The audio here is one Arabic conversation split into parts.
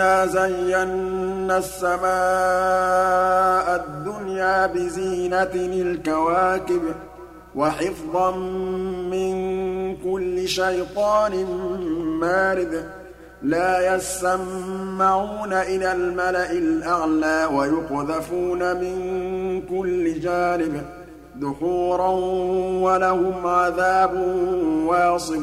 إِنَّا زَيَّنَّا السَّمَاءَ الدُّنْيَا بِزِينَةٍ الْكَوَاكِبِ وَحِفْظًا مِّن كُلِّ شَيْطَانٍ مَّارِدٍ لَّا يَسَّمَّعُونَ إِلَى الْمَلَإِ الْأَعْلَىٰ وَيُقْذَفُونَ مِن كُلِّ جَانِبٍ دُحُورًا وَلَهُمْ عَذَابٌ وَاصِبٌ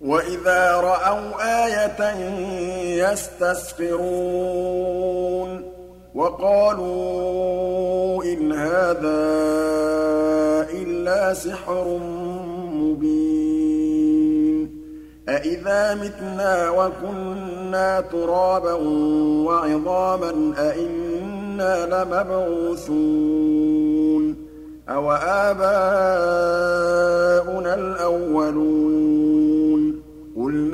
وَإِذَا رَأَوْا آيَةً يَسْتَسْخِرُونَ وَقَالُوا إِنْ هَٰذَا إِلَّا سِحْرٌ مُّبِينٌ أَإِذَا مِتْنَا وَكُنَّا تُرَابًا وَعِظَامًا أَإِنَّا لَمَبْعُوثُونَ أَوَآبَاؤُنَا الْأَوَّلُونَ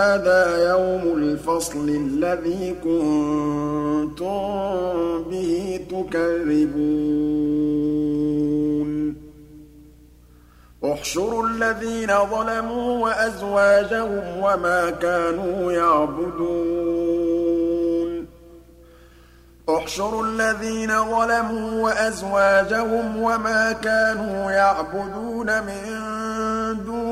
هَٰذَا يَوْمُ الْفَصْلِ الَّذِي كُنتُم بِهِ تُكَذِّبُونَ. احْشُرُوا الَّذِينَ ظَلَمُوا وَأَزْوَاجَهُمْ وَمَا كَانُوا يَعْبُدُونَ. احْشُرُوا الَّذِينَ ظَلَمُوا وَأَزْوَاجَهُمْ وَمَا كَانُوا يَعْبُدُونَ مِن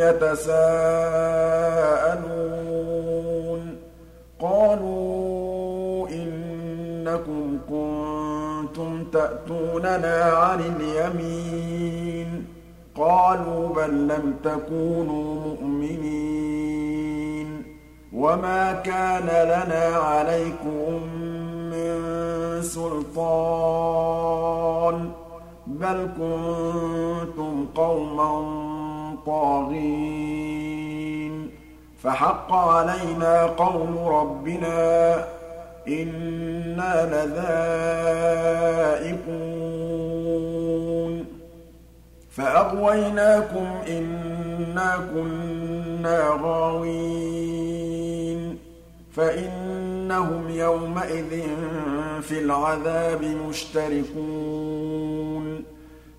يَتَسَاءَلُونَ. قَالُوا إِنَّكُمْ كُنتُمْ تَأْتُونَنَا عَنِ الْيَمِينِ. قَالُوا بَل لَّمْ تَكُونُوا مُؤْمِنِينَ. وَمَا كَانَ لَنَا عَلَيْكُم مِّن سُلْطَانٍ. بَلْ كُنتُمْ قَوْمًا طَاغِينَ. فَحَقَّ عَلَيْنَا قَوْلُ رَبِّنَا ۖ إِنَّا لَذَائِقُونَ. فَأَغْوَيْنَاكُمْ إِنَّا كُنَّا غَاوِينَ. فَإِنَّهُمْ يَوْمَئِذٍ فِي الْعَذَابِ مُشْتَرِكُونَ.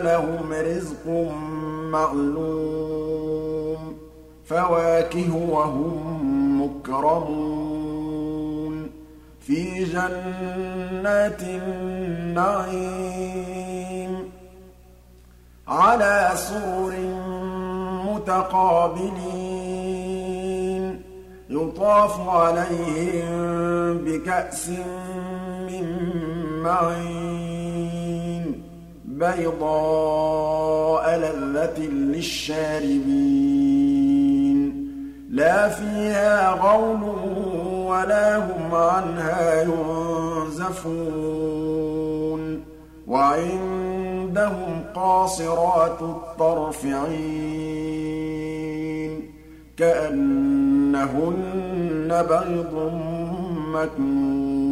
لَهُمْ رِزْقٌ مَّعْلُومٌ فَوَاكِهُ وَهُم مُّكْرَمُونَ فِي جَنَّاتِ النَّعِيمِ عَلَىٰ سُرُرٍ مُّتَقَابِلِينَ يُطَافُ عَلَيْهِم بِكَأْسٍ مِّن مَّعِينٍ بَيْضَاءَ لَذَّةٍ لِّلشَّارِبِينَ لَا فِيهَا غَوْلٌ وَلَا هُمْ عَنْهَا يُنزَفُونَ وَعِندَهُمْ قَاصِرَاتُ الطَّرْفِ عِينٌ كَأَنَّهُنَّ بَيْضٌ مَّكْنُونٌ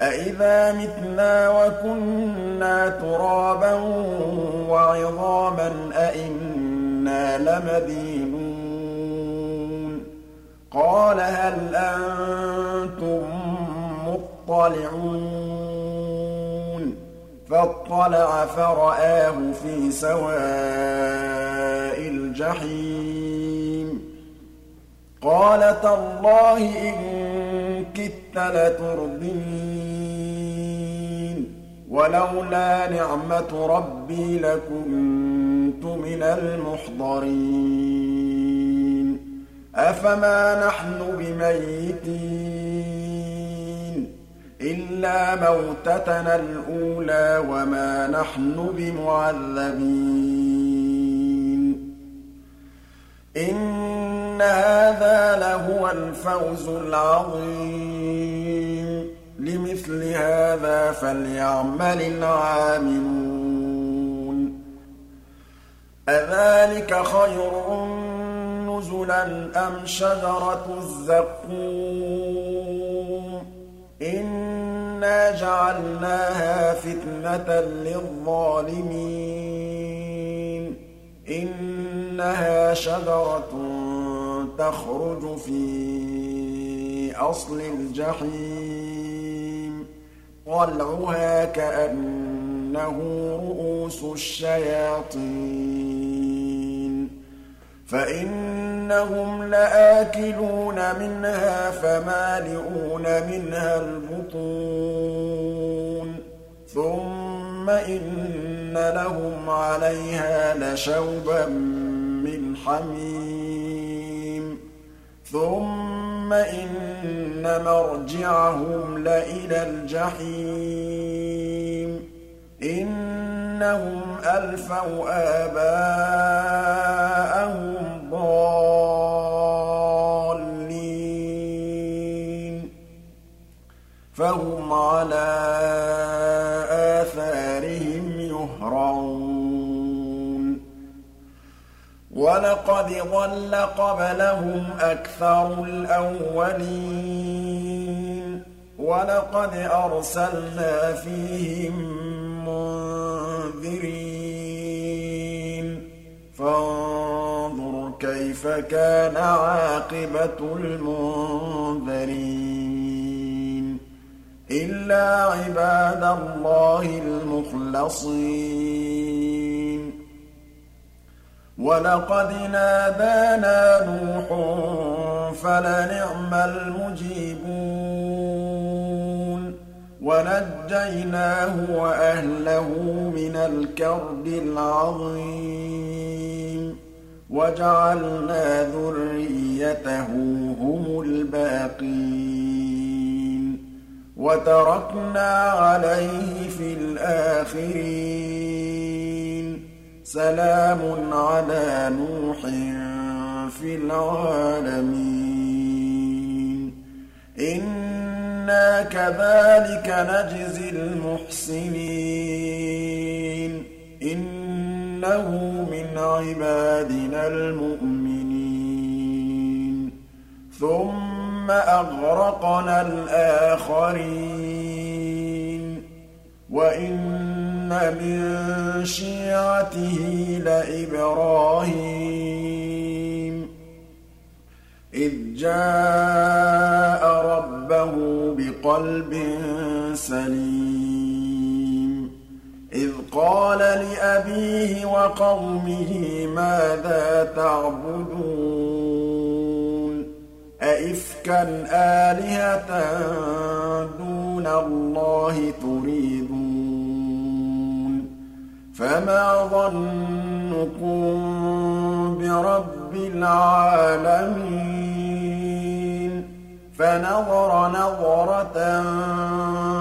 أَإِذَا مِتْنَا وَكُنَّا تُرَابًا وَعِظَامًا أَإِنَّا لَمَدِينُونَ. قَالَ هَلْ أَنتُم مُّطَّلِعُونَ؟ فَاطَّلَعَ فَرَآهُ فِي سَوَاءِ الْجَحِيمِ. قَالَ تَاللَّهِ إِن كِدتَّ لَتُرْدِينِ وَلَوْلَا نِعْمَةُ رَبِّي لَكُنتُ مِنَ الْمُحْضَرِينَ. أَفَمَا نَحْنُ بِمَيِّتِينَ؟ إِلَّا مَوْتَتَنَا الْأُولَىٰ وَمَا نَحْنُ بِمُعَذَّبِينَ. إِنَّ هَٰذَا لَهُوَ الْفَوْزُ الْعَظِيمُ. لِمِثْلِ هَٰذَا فَلْيَعْمَلِ الْعَامِلُونَ. أَذَٰلِكَ خَيْرٌ نُّزُلًا أَمْ شَجَرَةُ الزَّقُّومِ؟ إِنَّا جَعَلْنَاهَا فِتْنَةً لِّلظَّالِمِينَ. إِنَّهَا شَجَرَةٌ تَخْرُجُ فِي أَصْلِ الْجَحِيمِ. طَلْعُهَا كَأَنَّهُ رُءُوسُ الشَّيَاطِينِ فَإِنَّهُمْ لَآكِلُونَ مِنْهَا فَمَالِئُونَ مِنْهَا الْبُطُونَ ثُمَّ إِنَّ لَهُمْ عَلَيْهَا لَشَوْبًا مِّنْ حَمِيمٍ ثُمَّ إِنَّ مَرْجِعَهُمْ لَإِلَى الْجَحِيمِ. إِنَّهُمْ أَلْفَوْا آبَاءَهُمْ ضَالِّينَ. فَهُمْ عَلَىٰ وَلَقَدْ ضَلَّ قَبْلَهُمْ أَكْثَرُ الْأَوَّلِينَ وَلَقَدْ أَرْسَلْنَا فِيهِم مُّنذِرِينَ فَانظُرْ كَيْفَ كَانَ عَاقِبَةُ الْمُنذَرِينَ إِلَّا عِبَادَ اللَّهِ الْمُخْلَصِينَ وَلَقَدْ نَادَانَا نُوحٌ فَلَنِعْمَ الْمُجِيبُونَ وَنَجَّيْنَاهُ وَأَهْلَهُ مِنَ الْكَرْبِ الْعَظِيمِ وَجَعَلْنَا ذُرِّيَّتَهُ هُمُ الْبَاقِينَ وَتَرَكْنَا عَلَيْهِ فِي الْآخِرِينَ سَلَامٌ عَلَىٰ نُوحٍ فِي الْعَالَمِينَ. إِنَّا كَذَٰلِكَ نَجْزِي الْمُحْسِنِينَ. إِنَّهُ مِنْ عِبَادِنَا الْمُؤْمِنِينَ. ثُمَّ أَغْرَقْنَا الْآخَرِينَ. وَإِنَّ مِن شِيعَتِهِ لَإِبْرَاهِيمَ إِذْ جَاءَ رَبَّهُ بِقَلْبٍ سَلِيمٍ إِذْ قَالَ لِأَبِيهِ وَقَوْمِهِ مَاذَا تَعْبُدُونَ أَئِفْكًا آلِهَةً دُونَ اللَّهِ تُرِيدُونَ فَمَا ظَنُّكُم بِرَبِّ الْعَالَمِينَ فَنَظَرَ نَظْرَةً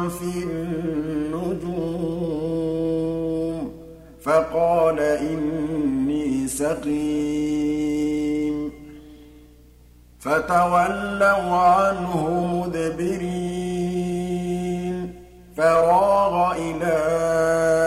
فِي النُّجُومِ فَقَالَ إِنِّي سَقِيمٌ فَتَوَلَّوْا عَنْهُ مُدْبِرِينَ فَرَاغَ إِلَىٰ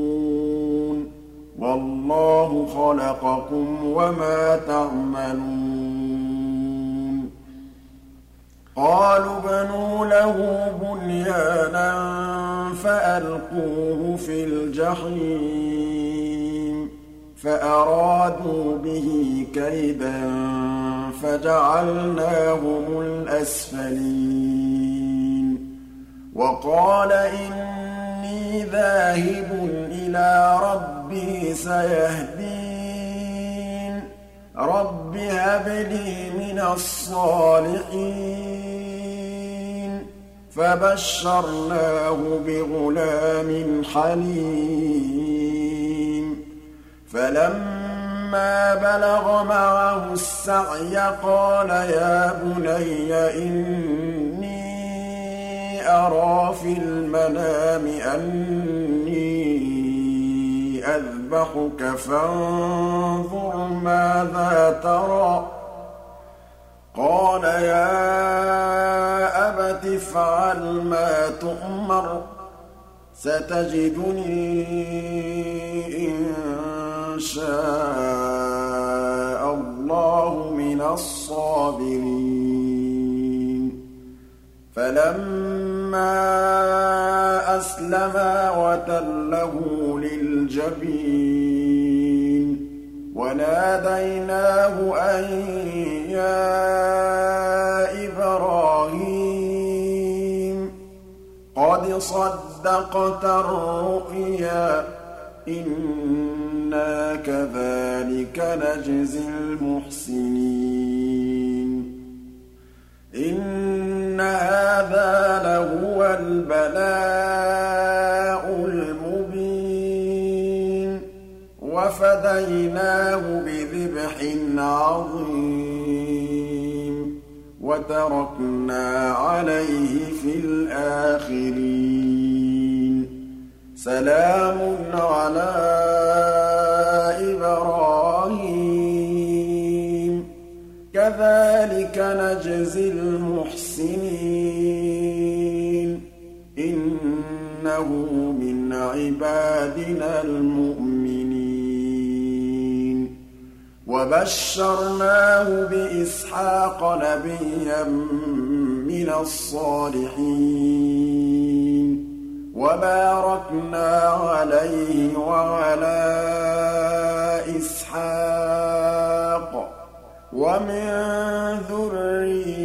وَاللَّهُ خَلَقَكُمْ وَمَا تَعْمَلُونَ. قَالُوا ابْنُوا لَهُ بُنْيَانًا فَأَلْقُوهُ فِي الْجَحِيمِ فَأَرَادُوا بِهِ كَيْدًا فَجَعَلْنَاهُمُ الْأَسْفَلِينَ. وَقَالَ ذَاهِبٌ إِلَىٰ رَبِّي سَيَهْدِينِ. رَبِّ هَبْ لِي مِنَ الصَّالِحِينَ. فَبَشَّرْنَاهُ بِغُلَامٍ حَلِيمٍ. فَلَمَّا بَلَغَ مَعَهُ السَّعْيَ قَالَ يَا بُنَيَّ إِنِّي أَرَىٰ فِي الْمَنَامِ أَنِّي أَذْبَحُكَ فَانظُرْ مَاذَا تَرَىٰ ۚ. قَالَ يَا أَبَتِ افْعَلْ مَا تُؤْمَرُ ۖ سَتَجِدُنِي إِن شَاءَ اللَّهُ مِنَ الصَّابِرِينَ. فَلَمَّا أَسْلَمَا وَتَلَّهُ لِلْجَبِينِ وَنَادَيْنَاهُ أَن يَا إِبْرَاهِيمُ قَدْ صَدَّقْتَ الرُّؤْيَا ۚ إِنَّا كَذَٰلِكَ نَجْزِي الْمُحْسِنِينَ إِنَّ هَٰذَا لَهُوَ الْبَلَاءُ الْمُبِينُ وَفَدَيْنَاهُ بِذِبْحٍ عَظِيمٍ وَتَرَكْنَا عَلَيْهِ فِي الْآخِرِينَ. سَلَامٌ عَلَىٰ إِبْرَاهِيمَ. كَذَٰلِكَ نَجْزِي الْمُحْسِنِينَ. إِنَّهُ مِنْ عِبَادِنَا الْمُؤْمِنِينَ. وَبَشَّرْنَاهُ بِإِسْحَاقَ نَبِيًّا مِّنَ الصَّالِحِينَ. وَبَارَكْنَا عَلَيْهِ وَعَلَىٰ إِسْحَاقَ ۚ. وَمِن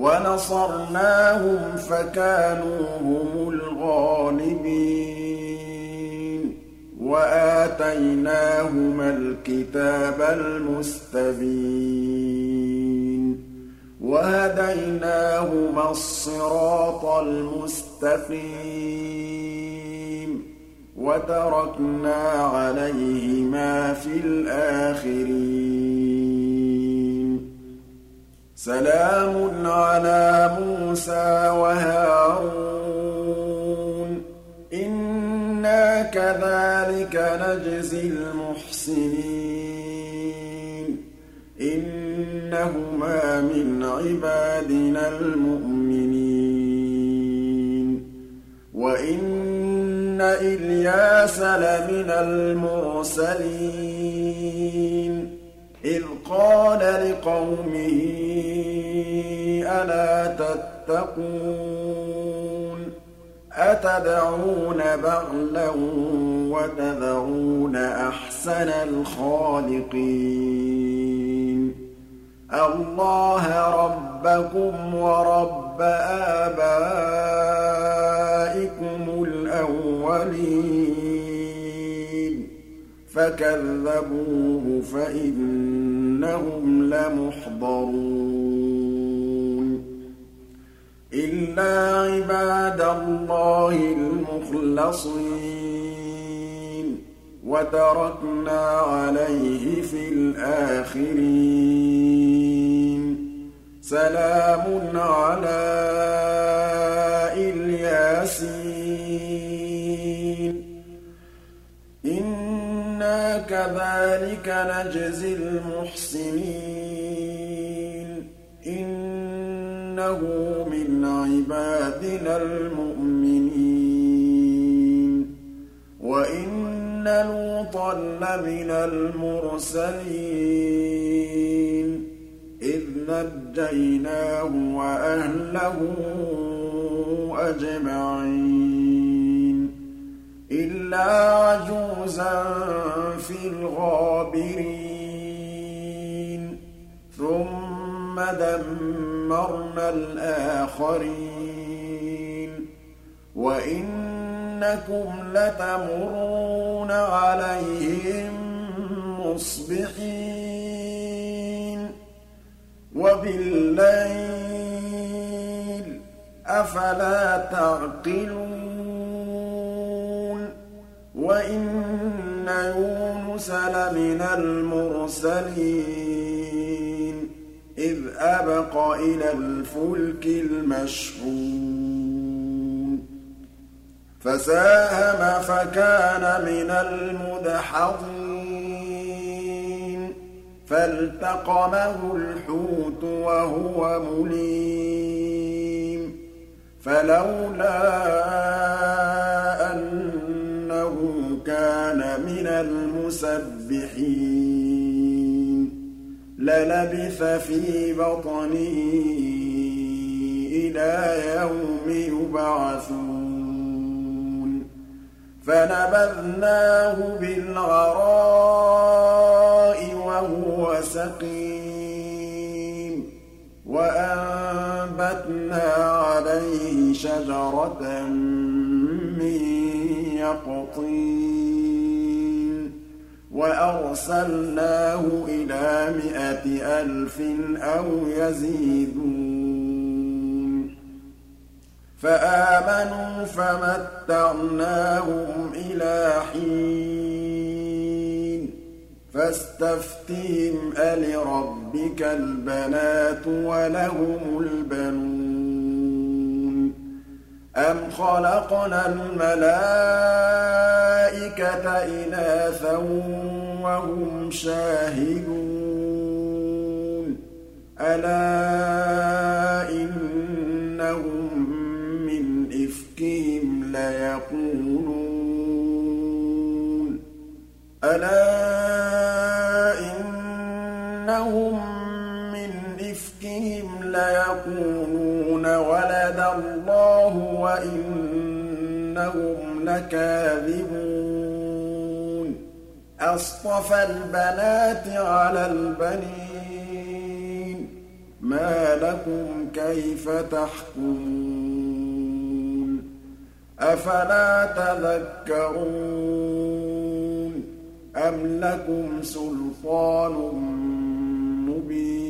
وَنَصَرْنَاهُمْ فَكَانُوا هُمُ الْغَالِبِينَ. وَآتَيْنَاهُمَا الْكِتَابَ الْمُسْتَبِينَ. وَهَدَيْنَاهُمَا الصِّرَاطَ الْمُسْتَقِيمَ. وَتَرَكْنَا عَلَيْهِمَا فِي الْآخِرِينَ. سَلَامٌ عَلَىٰ مُوسَىٰ وَهَارُونَ. إِنَّا كَذَٰلِكَ نَجْزِي الْمُحْسِنِينَ. إِنَّهُمَا مِنْ عِبَادِنَا الْمُؤْمِنِينَ. وَإِنَّ إِلْيَاسَ لَمِنَ الْمُرْسَلِينَ. قَالَ لِقَوْمِهِ أَلَا تَتَّقُونَ؟ أَتَدْعُونَ بَعْلًا وَتَذَرُونَ أَحْسَنَ الْخَالِقِينَ؟ اللَّهَ رَبَّكُمْ وَرَبَّ آبَائِكُمُ الْأَوَّلِينَ. فَكَذَّبُوهُ فَإِنَّهُمْ لَمُحْضَرُونَ. إِلَّا عِبَادَ اللَّهِ الْمُخْلَصِينَ. وَتَرَكْنَا عَلَيْهِ فِي الْآخِرِينَ. سَلَامٌ عَلَىٰ إِلْيَاسِينَ. كَذَٰلِكَ نَجْزِي الْمُحْسِنِينَ. إِنَّهُ مِنْ عِبَادِنَا الْمُؤْمِنِينَ. وَإِنَّ لُوطًا لَّمِنَ الْمُرْسَلِينَ. إِذْ نَجَّيْنَاهُ وَأَهْلَهُ أَجْمَعِينَ. إِلَّا عَجُوزًا فِي الْغَابِرِينَ. ثُمَّ دَمَّرْنَا الْآخَرِينَ. وَإِنَّكُمْ لَتَمُرُّونَ عَلَيْهِم مُّصْبِحِينَ. وَبِاللَّيْلِ ۗ أَفَلَا تَعْقِلُونَ؟ وَإِنَّ يُونُسَ لَمِنَ الْمُرْسَلِينَ. إِذْ أَبَقَ إِلَى الْفُلْكِ الْمَشْحُونِ. فَسَاهَمَ فَكَانَ مِنَ الْمُدْحَضِينَ. فَالْتَقَمَهُ الْحُوتُ وَهُوَ مُلِيمٌ. فَلَوْلَا الْمُسَبِّحِينَ. لَلَبِثَ فِي بَطْنِهِ إِلَىٰ يَوْمِ يُبْعَثُونَ. فَنَبَذْنَاهُ بِالْعَرَاءِ وَهُوَ سَقِيمٌ. وَأَنبَتْنَا عَلَيْهِ شَجَرَةً مِّن يَقْطِينٍ. وَأَرْسَلْنَاهُ إِلَىٰ مِائَةِ أَلْفٍ أَوْ يَزِيدُونَ. فَآمَنُوا فَمَتَّعْنَاهُمْ إِلَىٰ حِينٍ. فَاسْتَفْتِهِمْ أَلِرَبِّكَ الْبَنَاتُ وَلَهُمُ الْبَنُونَ. أَمْ خَلَقْنَا الْمَلَائِكَةَ إِنَاثًا وَهُمْ شَاهِدُونَ أَلَا إِنَّهُم مِّنْ إِفْكِهِمْ لَيَقُولُونَ أَلَا إِنَّهُم مِّنْ إِفْكِهِمْ لَيَقُولُونَ اللَّهُ وَإِنَّهُمْ لَكَاذِبُونَ. أَصْطَفَى الْبَنَاتِ عَلَى الْبَنِينَ. مَا لَكُمْ كَيْفَ تَحْكُمُونَ؟ أَفَلَا تَذَكَّرُونَ أَمْ لَكُمْ سُلْطَانٌ مُّبِينٌ؟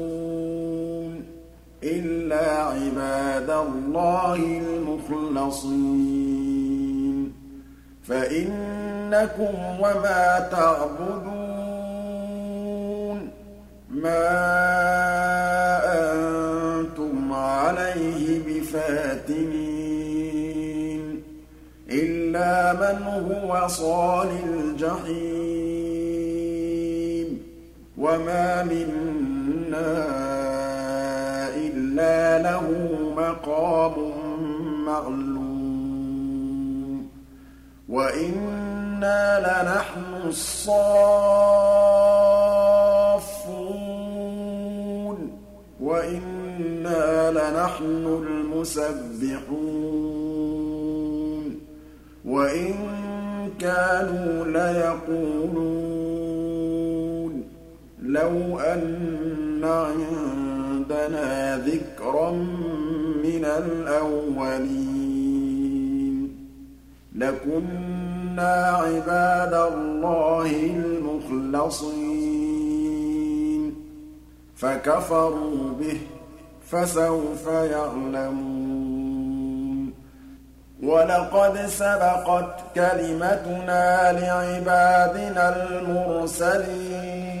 إِلَّا عِبَادَ اللَّهِ الْمُخْلَصِينَ. فَإِنَّكُمْ وَمَا تَعْبُدُونَ. مَا أَنتُمْ عَلَيْهِ بِفَاتِنِينَ. إِلَّا مَنْ هُوَ صَالِ الْجَحِيمِ. وَمَا مِنَّا لَهُ مَقَامٌ مَّعْلُومٌ وَإِنَّا لَنَحْنُ الصَّافُّونَ. وَإِنَّا لَنَحْنُ الْمُسَبِّحُونَ. وَإِن كَانُوا لَيَقُولُونَ لَوْ أَنَّ لَنَا ذِكْرًا مِّنَ الْأَوَّلِينَ. لَكُنَّا عِبَادَ اللَّهِ الْمُخْلَصِينَ. فَكَفَرُوا بِهِ ۖ فَسَوْفَ يَعْلَمُونَ. وَلَقَدْ سَبَقَتْ كَلِمَتُنَا لِعِبَادِنَا الْمُرْسَلِينَ.